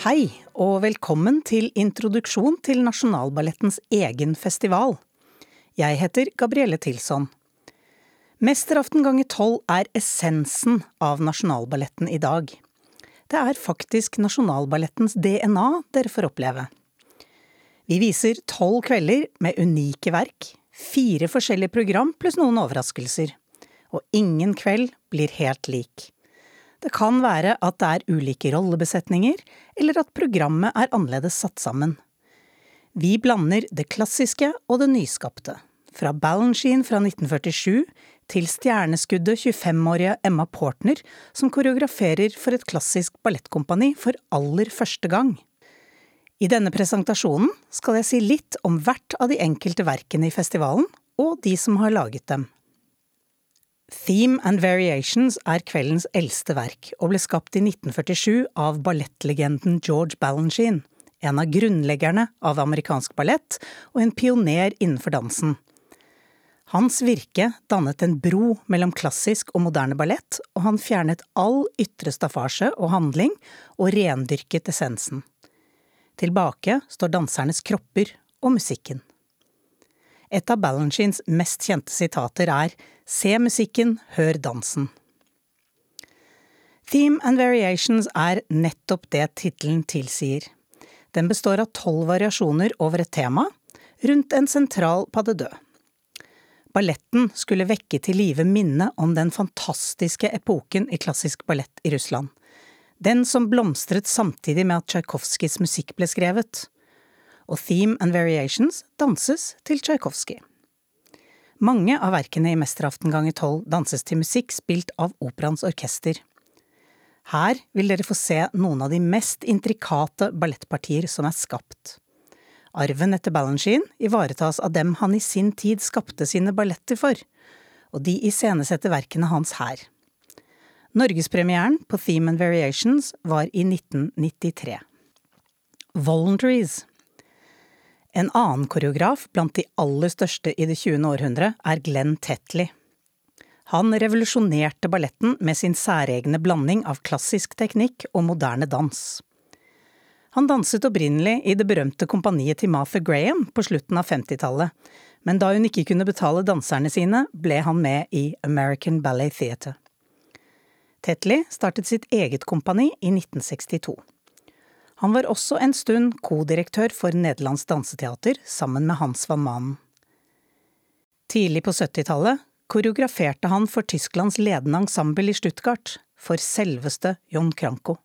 Hei, og velkommen til introduksjon til Nasjonalballettens egen festival. Jeg heter Gabrielle Tilson. Mesteraften ganger tolv er essensen av Nasjonalballetten i dag. Det er faktisk Nasjonalballettens DNA dere får oppleve. Vi viser tolv kvelder med unike verk, fire forskjellige program pluss noen overraskelser. Og ingen kveld blir helt lik. Det kan være at det er ulike rollebesetninger, eller at programmet er annerledes satt sammen. Vi blander det klassiske og det nyskapte. Fra Balanchine fra 1947 til stjerneskuddet 25-årige Emma Portner, som koreograferer for et klassisk ballettkompani for aller første gang. I denne presentasjonen skal jeg si litt om hvert av de enkelte verkene i festivalen, og de som har laget dem. Theme and Variations er kveldens eldste verk, og ble skapt i 1947 av ballettlegenden George Balanchine, en av grunnleggerne av amerikansk ballett og en pioner innenfor dansen. Hans virke dannet en bro mellom klassisk og moderne ballett, og han fjernet all ytre staffasje og handling, og rendyrket essensen. Tilbake står dansernes kropper og musikken. Et av Balanchines mest kjente sitater er Se musikken, hør dansen. Theme and Variations er nettopp det tittelen tilsier. Den består av tolv variasjoner over et tema, rundt en sentral pas de. Balletten skulle vekke til live minnet om den fantastiske epoken i klassisk ballett i Russland. Den som blomstret samtidig med at Tsjajkovskijs musikk ble skrevet. Og Theme and Variations danses til Tsjajkovskij. Mange av verkene i Mesteraften ganger tolv danses til musikk spilt av operaens orkester. Her vil dere få se noen av de mest intrikate ballettpartier som er skapt. Arven etter Balanchine ivaretas av dem han i sin tid skapte sine balletter for, og de iscenesetter verkene hans her. Norgespremieren på Theme and Variations var i 1993. Voluntaries en annen koreograf blant de aller største i det 20. århundre er Glenn Tetley. Han revolusjonerte balletten med sin særegne blanding av klassisk teknikk og moderne dans. Han danset opprinnelig i det berømte kompaniet til Martha Graham på slutten av 50-tallet, men da hun ikke kunne betale danserne sine, ble han med i American Ballet Theatre. Tetley startet sitt eget kompani i 1962. Han var også en stund kodirektør for Nederlands Danseteater sammen med Hans van Manen. Tidlig på 70-tallet koreograferte han for Tysklands ledende ensemble i Stuttgart, for selveste John Kranko.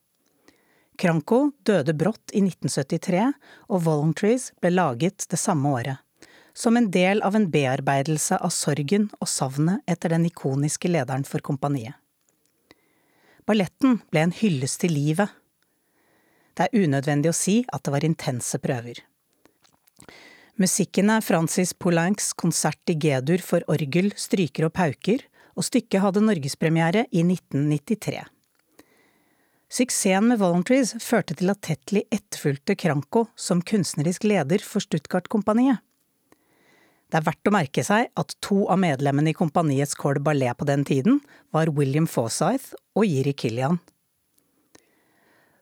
Kranko døde brått i 1973, og Voluntaries ble laget det samme året. Som en del av en bearbeidelse av sorgen og savnet etter den ikoniske lederen for kompaniet. Balletten ble en hyllest til livet det er unødvendig å si at det var intense prøver. Musikken er Francis Poulencs konsert i G-dur for orgel, stryker og pauker, og stykket hadde norgespremiere i 1993. Suksessen med Voluntaries førte til at Tetley etterfulgte Kranko som kunstnerisk leder for Stuttgart-kompaniet. Det er verdt å merke seg at to av medlemmene i kompaniets Corps Ballet på den tiden var William Forsyth og Jiri Killian.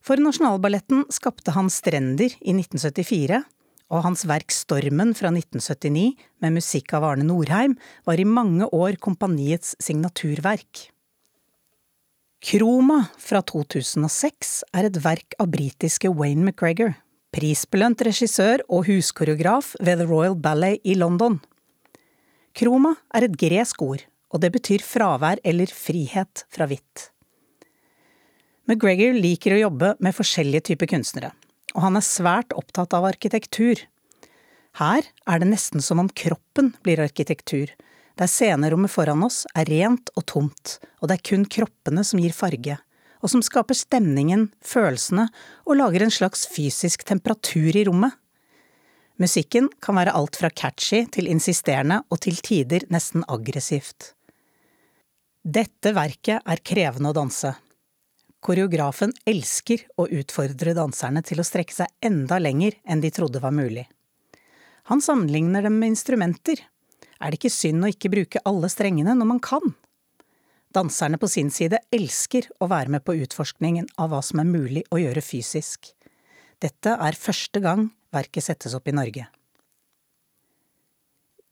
For Nasjonalballetten skapte han Strender i 1974, og hans verk Stormen fra 1979, med musikk av Arne Norheim, var i mange år kompaniets signaturverk. Kroma fra 2006 er et verk av britiske Wayne McGregor, prisbelønt regissør og huskoreograf ved The Royal Ballet i London. Kroma er et gresk ord, og det betyr fravær eller frihet fra hvitt. McGregor liker å jobbe med forskjellige typer kunstnere, og han er svært opptatt av arkitektur. Her er det nesten som om kroppen blir arkitektur, der scenerommet foran oss er rent og tomt, og det er kun kroppene som gir farge, og som skaper stemningen, følelsene og lager en slags fysisk temperatur i rommet. Musikken kan være alt fra catchy til insisterende og til tider nesten aggressivt. Dette verket er krevende å danse, Koreografen elsker å utfordre danserne til å strekke seg enda lenger enn de trodde var mulig. Han sammenligner dem med instrumenter. Er det ikke synd å ikke bruke alle strengene når man kan? Danserne på sin side elsker å være med på utforskningen av hva som er mulig å gjøre fysisk. Dette er første gang verket settes opp i Norge.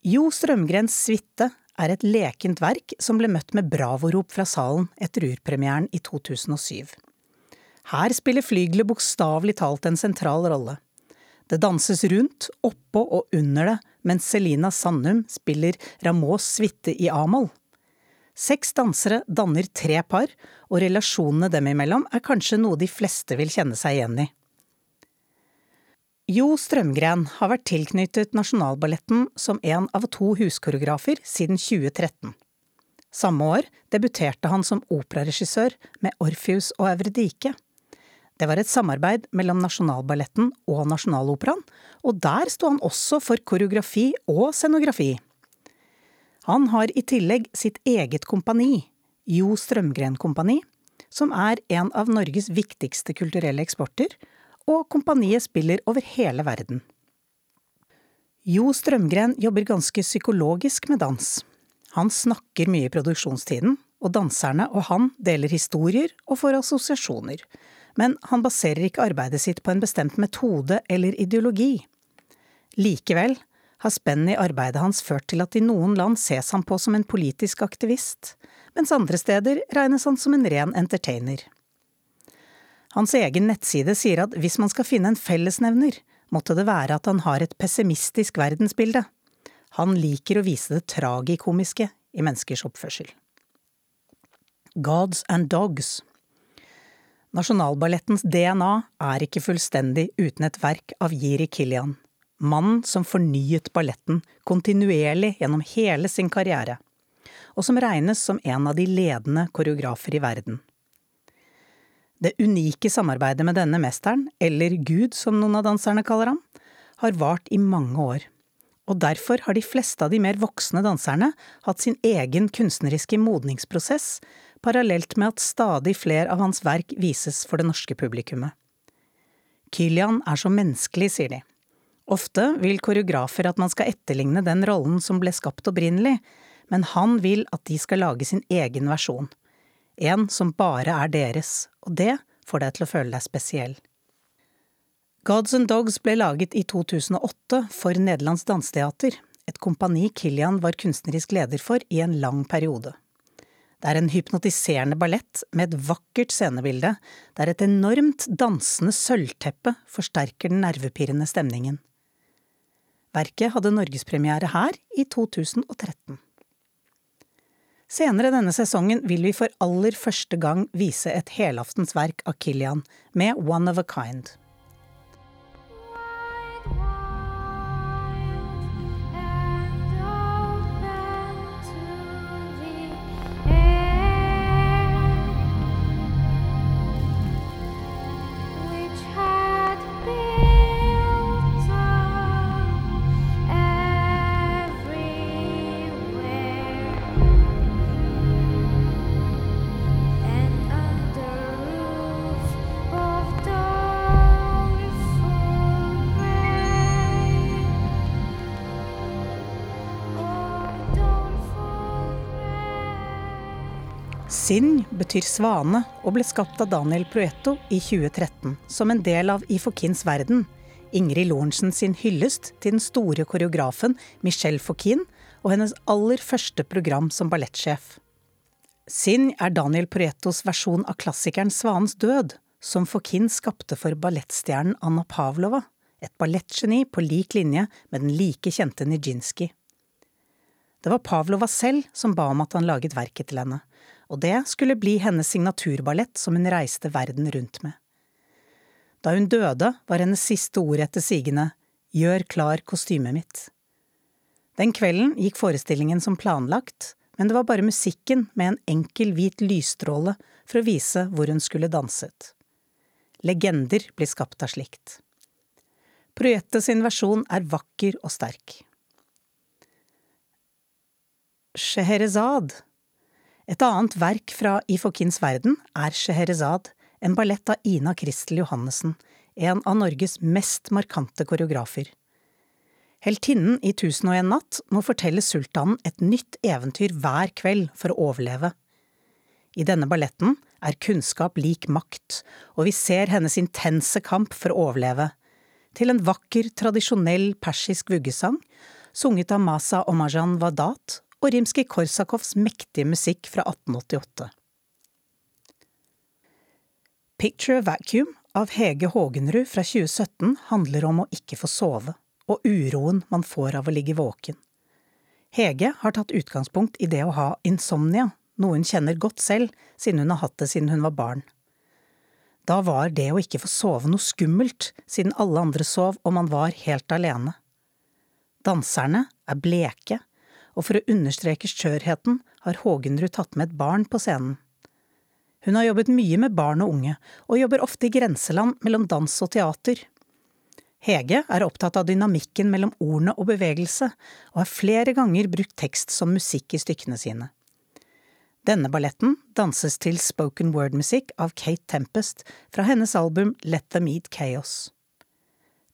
Jo Strømgrens suite er et lekent verk som ble møtt med bravorop fra salen etter urpremieren i 2007. Her spiller flygelet bokstavelig talt en sentral rolle. Det danses rundt, oppå og under det, mens Selina Sandum spiller Rameaus suite i a-moll. Seks dansere danner tre par, og relasjonene dem imellom er kanskje noe de fleste vil kjenne seg igjen i. Jo Strømgren har vært tilknyttet Nasjonalballetten som en av to huskoreografer siden 2013. Samme år debuterte han som operaregissør med Orpheus og Euridike. Det var et samarbeid mellom Nasjonalballetten og Nasjonaloperaen, og der sto han også for koreografi og scenografi. Han har i tillegg sitt eget kompani, Jo Strømgren Kompani, som er en av Norges viktigste kulturelle eksporter, og kompaniet spiller over hele verden. Jo Strømgren jobber ganske psykologisk med dans. Han snakker mye i produksjonstiden, og danserne og han deler historier og får assosiasjoner men han baserer ikke arbeidet sitt på en bestemt metode eller ideologi. Likevel har spennet i arbeidet hans ført til at i noen land ses han på som en politisk aktivist, mens andre steder regnes han som en ren entertainer. Hans egen nettside sier at hvis man skal finne en fellesnevner, måtte det være at han har et pessimistisk verdensbilde. Han liker å vise det tragikomiske i menneskers oppførsel. Gods and Dogs Nasjonalballettens DNA er ikke fullstendig uten et verk av Jiri Kilian, mannen som fornyet balletten kontinuerlig gjennom hele sin karriere, og som regnes som en av de ledende koreografer i verden. Det unike samarbeidet med denne mesteren, eller Gud som noen av danserne kaller ham, har vart i mange år, og derfor har de fleste av de mer voksne danserne hatt sin egen kunstneriske modningsprosess parallelt med at stadig flere av hans verk vises for det norske publikummet. Kylian er så menneskelig, sier de. Ofte vil koreografer at man skal etterligne den rollen som ble skapt opprinnelig, men han vil at de skal lage sin egen versjon. En som bare er deres, og det får deg til å føle deg spesiell. Gods and Dogs ble laget i 2008 for Nederlands Dansteater, et kompani Kilian var kunstnerisk leder for i en lang periode. Det er en hypnotiserende ballett med et vakkert scenebilde, der et enormt dansende sølvteppe forsterker den nervepirrende stemningen. Verket hadde norgespremiere her i 2013. Senere denne sesongen vil vi for aller første gang vise et helaftens verk av Kilian med One of a Kind. Sinn betyr svane og ble skapt av Daniel Proetto i 2013 som en del av I Fokins verden, Ingrid Lorentzen sin hyllest til den store koreografen Michelle Fokin og hennes aller første program som ballettsjef. Sinn er Daniel Proettos versjon av klassikeren Svanens død, som Fokin skapte for ballettstjernen Anna Pavlova, et ballettgeni på lik linje med den like kjente Nijinsky. Det var Pavlova selv som ba om at han laget verket til henne, og det skulle bli hennes signaturballett som hun reiste verden rundt med. Da hun døde, var hennes siste ord etter sigende Gjør klar kostymet mitt. Den kvelden gikk forestillingen som planlagt, men det var bare musikken med en enkel hvit lysstråle for å vise hvor hun skulle danset. Legender blir skapt av slikt. Projettet sin versjon er vakker og sterk. Scheherezade et annet verk fra Ifokins verden er Scheherezad, en ballett av Ina Kristel Johannessen, en av Norges mest markante koreografer. Heltinnen i Tusen og en natt må fortelle sultanen et nytt eventyr hver kveld for å overleve. I denne balletten er kunnskap lik makt, og vi ser hennes intense kamp for å overleve. Til en vakker, tradisjonell persisk vuggesang, sunget av Masa Omajan Wadat og Rimskij-Korsakovs mektige musikk fra 1888. Picture Vacuum av Hege Hågenrud fra 2017 handler om å ikke få sove, og uroen man får av å ligge våken. Hege har tatt utgangspunkt i det å ha insomnia, noe hun kjenner godt selv, siden hun har hatt det siden hun var barn. Da var det å ikke få sove noe skummelt, siden alle andre sov og man var helt alene. Danserne er bleke, og for å understreke skjørheten har Hågenrud tatt med et barn på scenen. Hun har jobbet mye med barn og unge, og jobber ofte i grenseland mellom dans og teater. Hege er opptatt av dynamikken mellom ordene og bevegelse, og har flere ganger brukt tekst som musikk i stykkene sine. Denne balletten danses til spoken word-musikk av Kate Tempest fra hennes album Let Them Eat Chaos.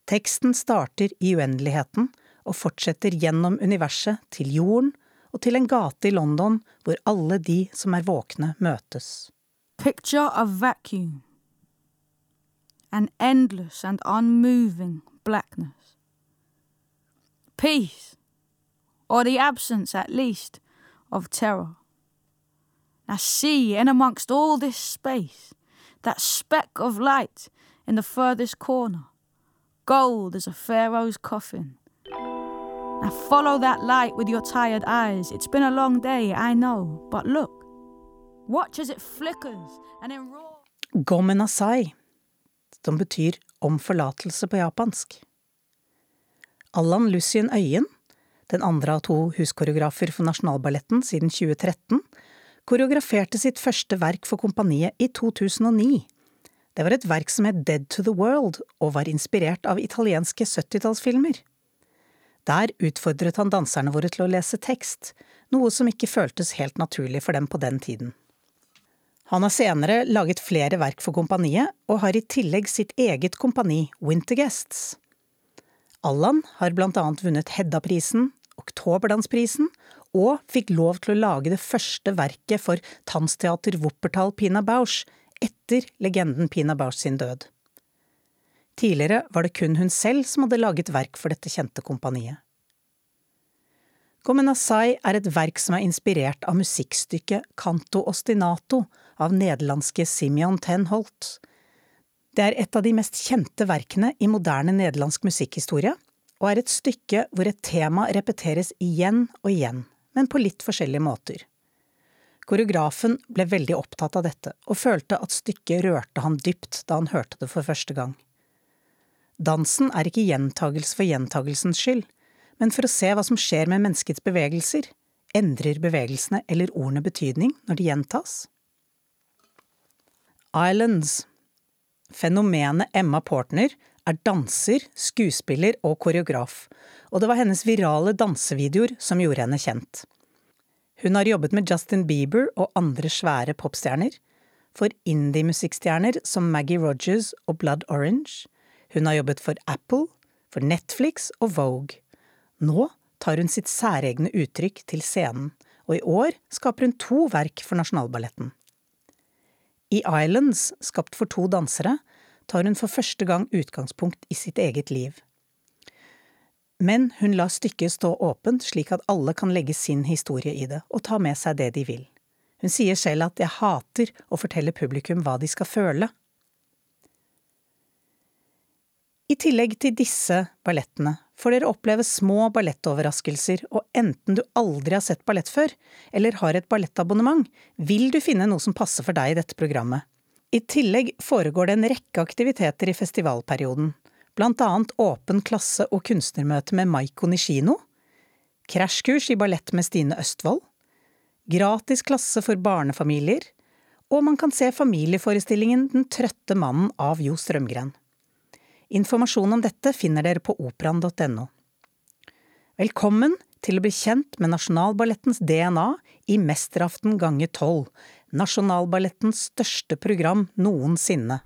Teksten starter i uendeligheten og fortsetter gjennom universet til jorden og til en gate i London hvor alle de som er våkne, møtes. Picture of vacuum. An endless and unmoving blackness. Peace, or the absence at least of terror. Now see, in amongst all this space, that speck of light in the furthest corner, gold as a pharaoh's coffin. Now follow that light with your tired eyes. It's been a long day, I know, but look. Watch as it flickers and then roars. Gomenasai, som betyr om forlatelse på japansk. Allan Lucien Øyen, den andre av to huskoreografer for Nasjonalballetten siden 2013, koreograferte sitt første verk for kompaniet i 2009. Det var et verk som het Dead to the World, og var inspirert av italienske 70-tallsfilmer. Der utfordret han danserne våre til å lese tekst, noe som ikke føltes helt naturlig for dem på den tiden. Han har senere laget flere verk for kompaniet, og har i tillegg sitt eget kompani, Winterguests. Allan har blant annet vunnet Hedda-prisen, Oktoberdansprisen og fikk lov til å lage det første verket for Tansteater Wuppertal Pina Bausch etter legenden Pina Bausch sin død. Tidligere var det kun hun selv som hadde laget verk for dette kjente kompaniet. Gomenasai er et verk som er inspirert av musikkstykket Canto ostinato av nederlandske Simeon ten Holt. Det er et av de mest kjente verkene i moderne nederlandsk musikkhistorie, og er et stykke hvor et tema repeteres igjen og igjen men på litt forskjellige måter. Koreografen ble veldig opptatt av dette, og følte at stykket rørte han dypt da han hørte det for første gang. Dansen er ikke gjentagelse for gjentagelsens skyld, men for å se hva som skjer med menneskets bevegelser. Endrer bevegelsene eller ordene betydning når de gjentas? Islands Fenomenet Emma Portner er danser, skuespiller og koreograf, og det var hennes virale dansevideoer som gjorde henne kjent. Hun har jobbet med Justin Bieber og andre svære popstjerner, for indie-musikkstjerner som Maggie Rogers og Blood Orange, hun har jobbet for Apple, for Netflix og Vogue. Nå tar hun sitt særegne uttrykk til scenen, og i år skaper hun to verk for Nasjonalballetten. I Islands, skapt for to dansere, tar hun for første gang utgangspunkt i sitt eget liv. Men hun lar stykket stå åpent slik at alle kan legge sin historie i det og ta med seg det de vil. Hun sier selv at jeg hater å fortelle publikum hva de skal føle. I tillegg til disse ballettene får dere oppleve små ballettoverraskelser, og enten du aldri har sett ballett før, eller har et ballettabonnement, vil du finne noe som passer for deg i dette programmet. I tillegg foregår det en rekke aktiviteter i festivalperioden, blant annet åpen klasse- og kunstnermøte med Maiko Nishino, krasjkurs i ballett med Stine Østfold, gratis klasse for barnefamilier, og man kan se familieforestillingen Den trøtte mannen av Jo Strømgren. Informasjon om dette finner dere på operaen.no. Velkommen til å bli kjent med Nasjonalballettens DNA i Mesteraften gange tolv, Nasjonalballettens største program noensinne.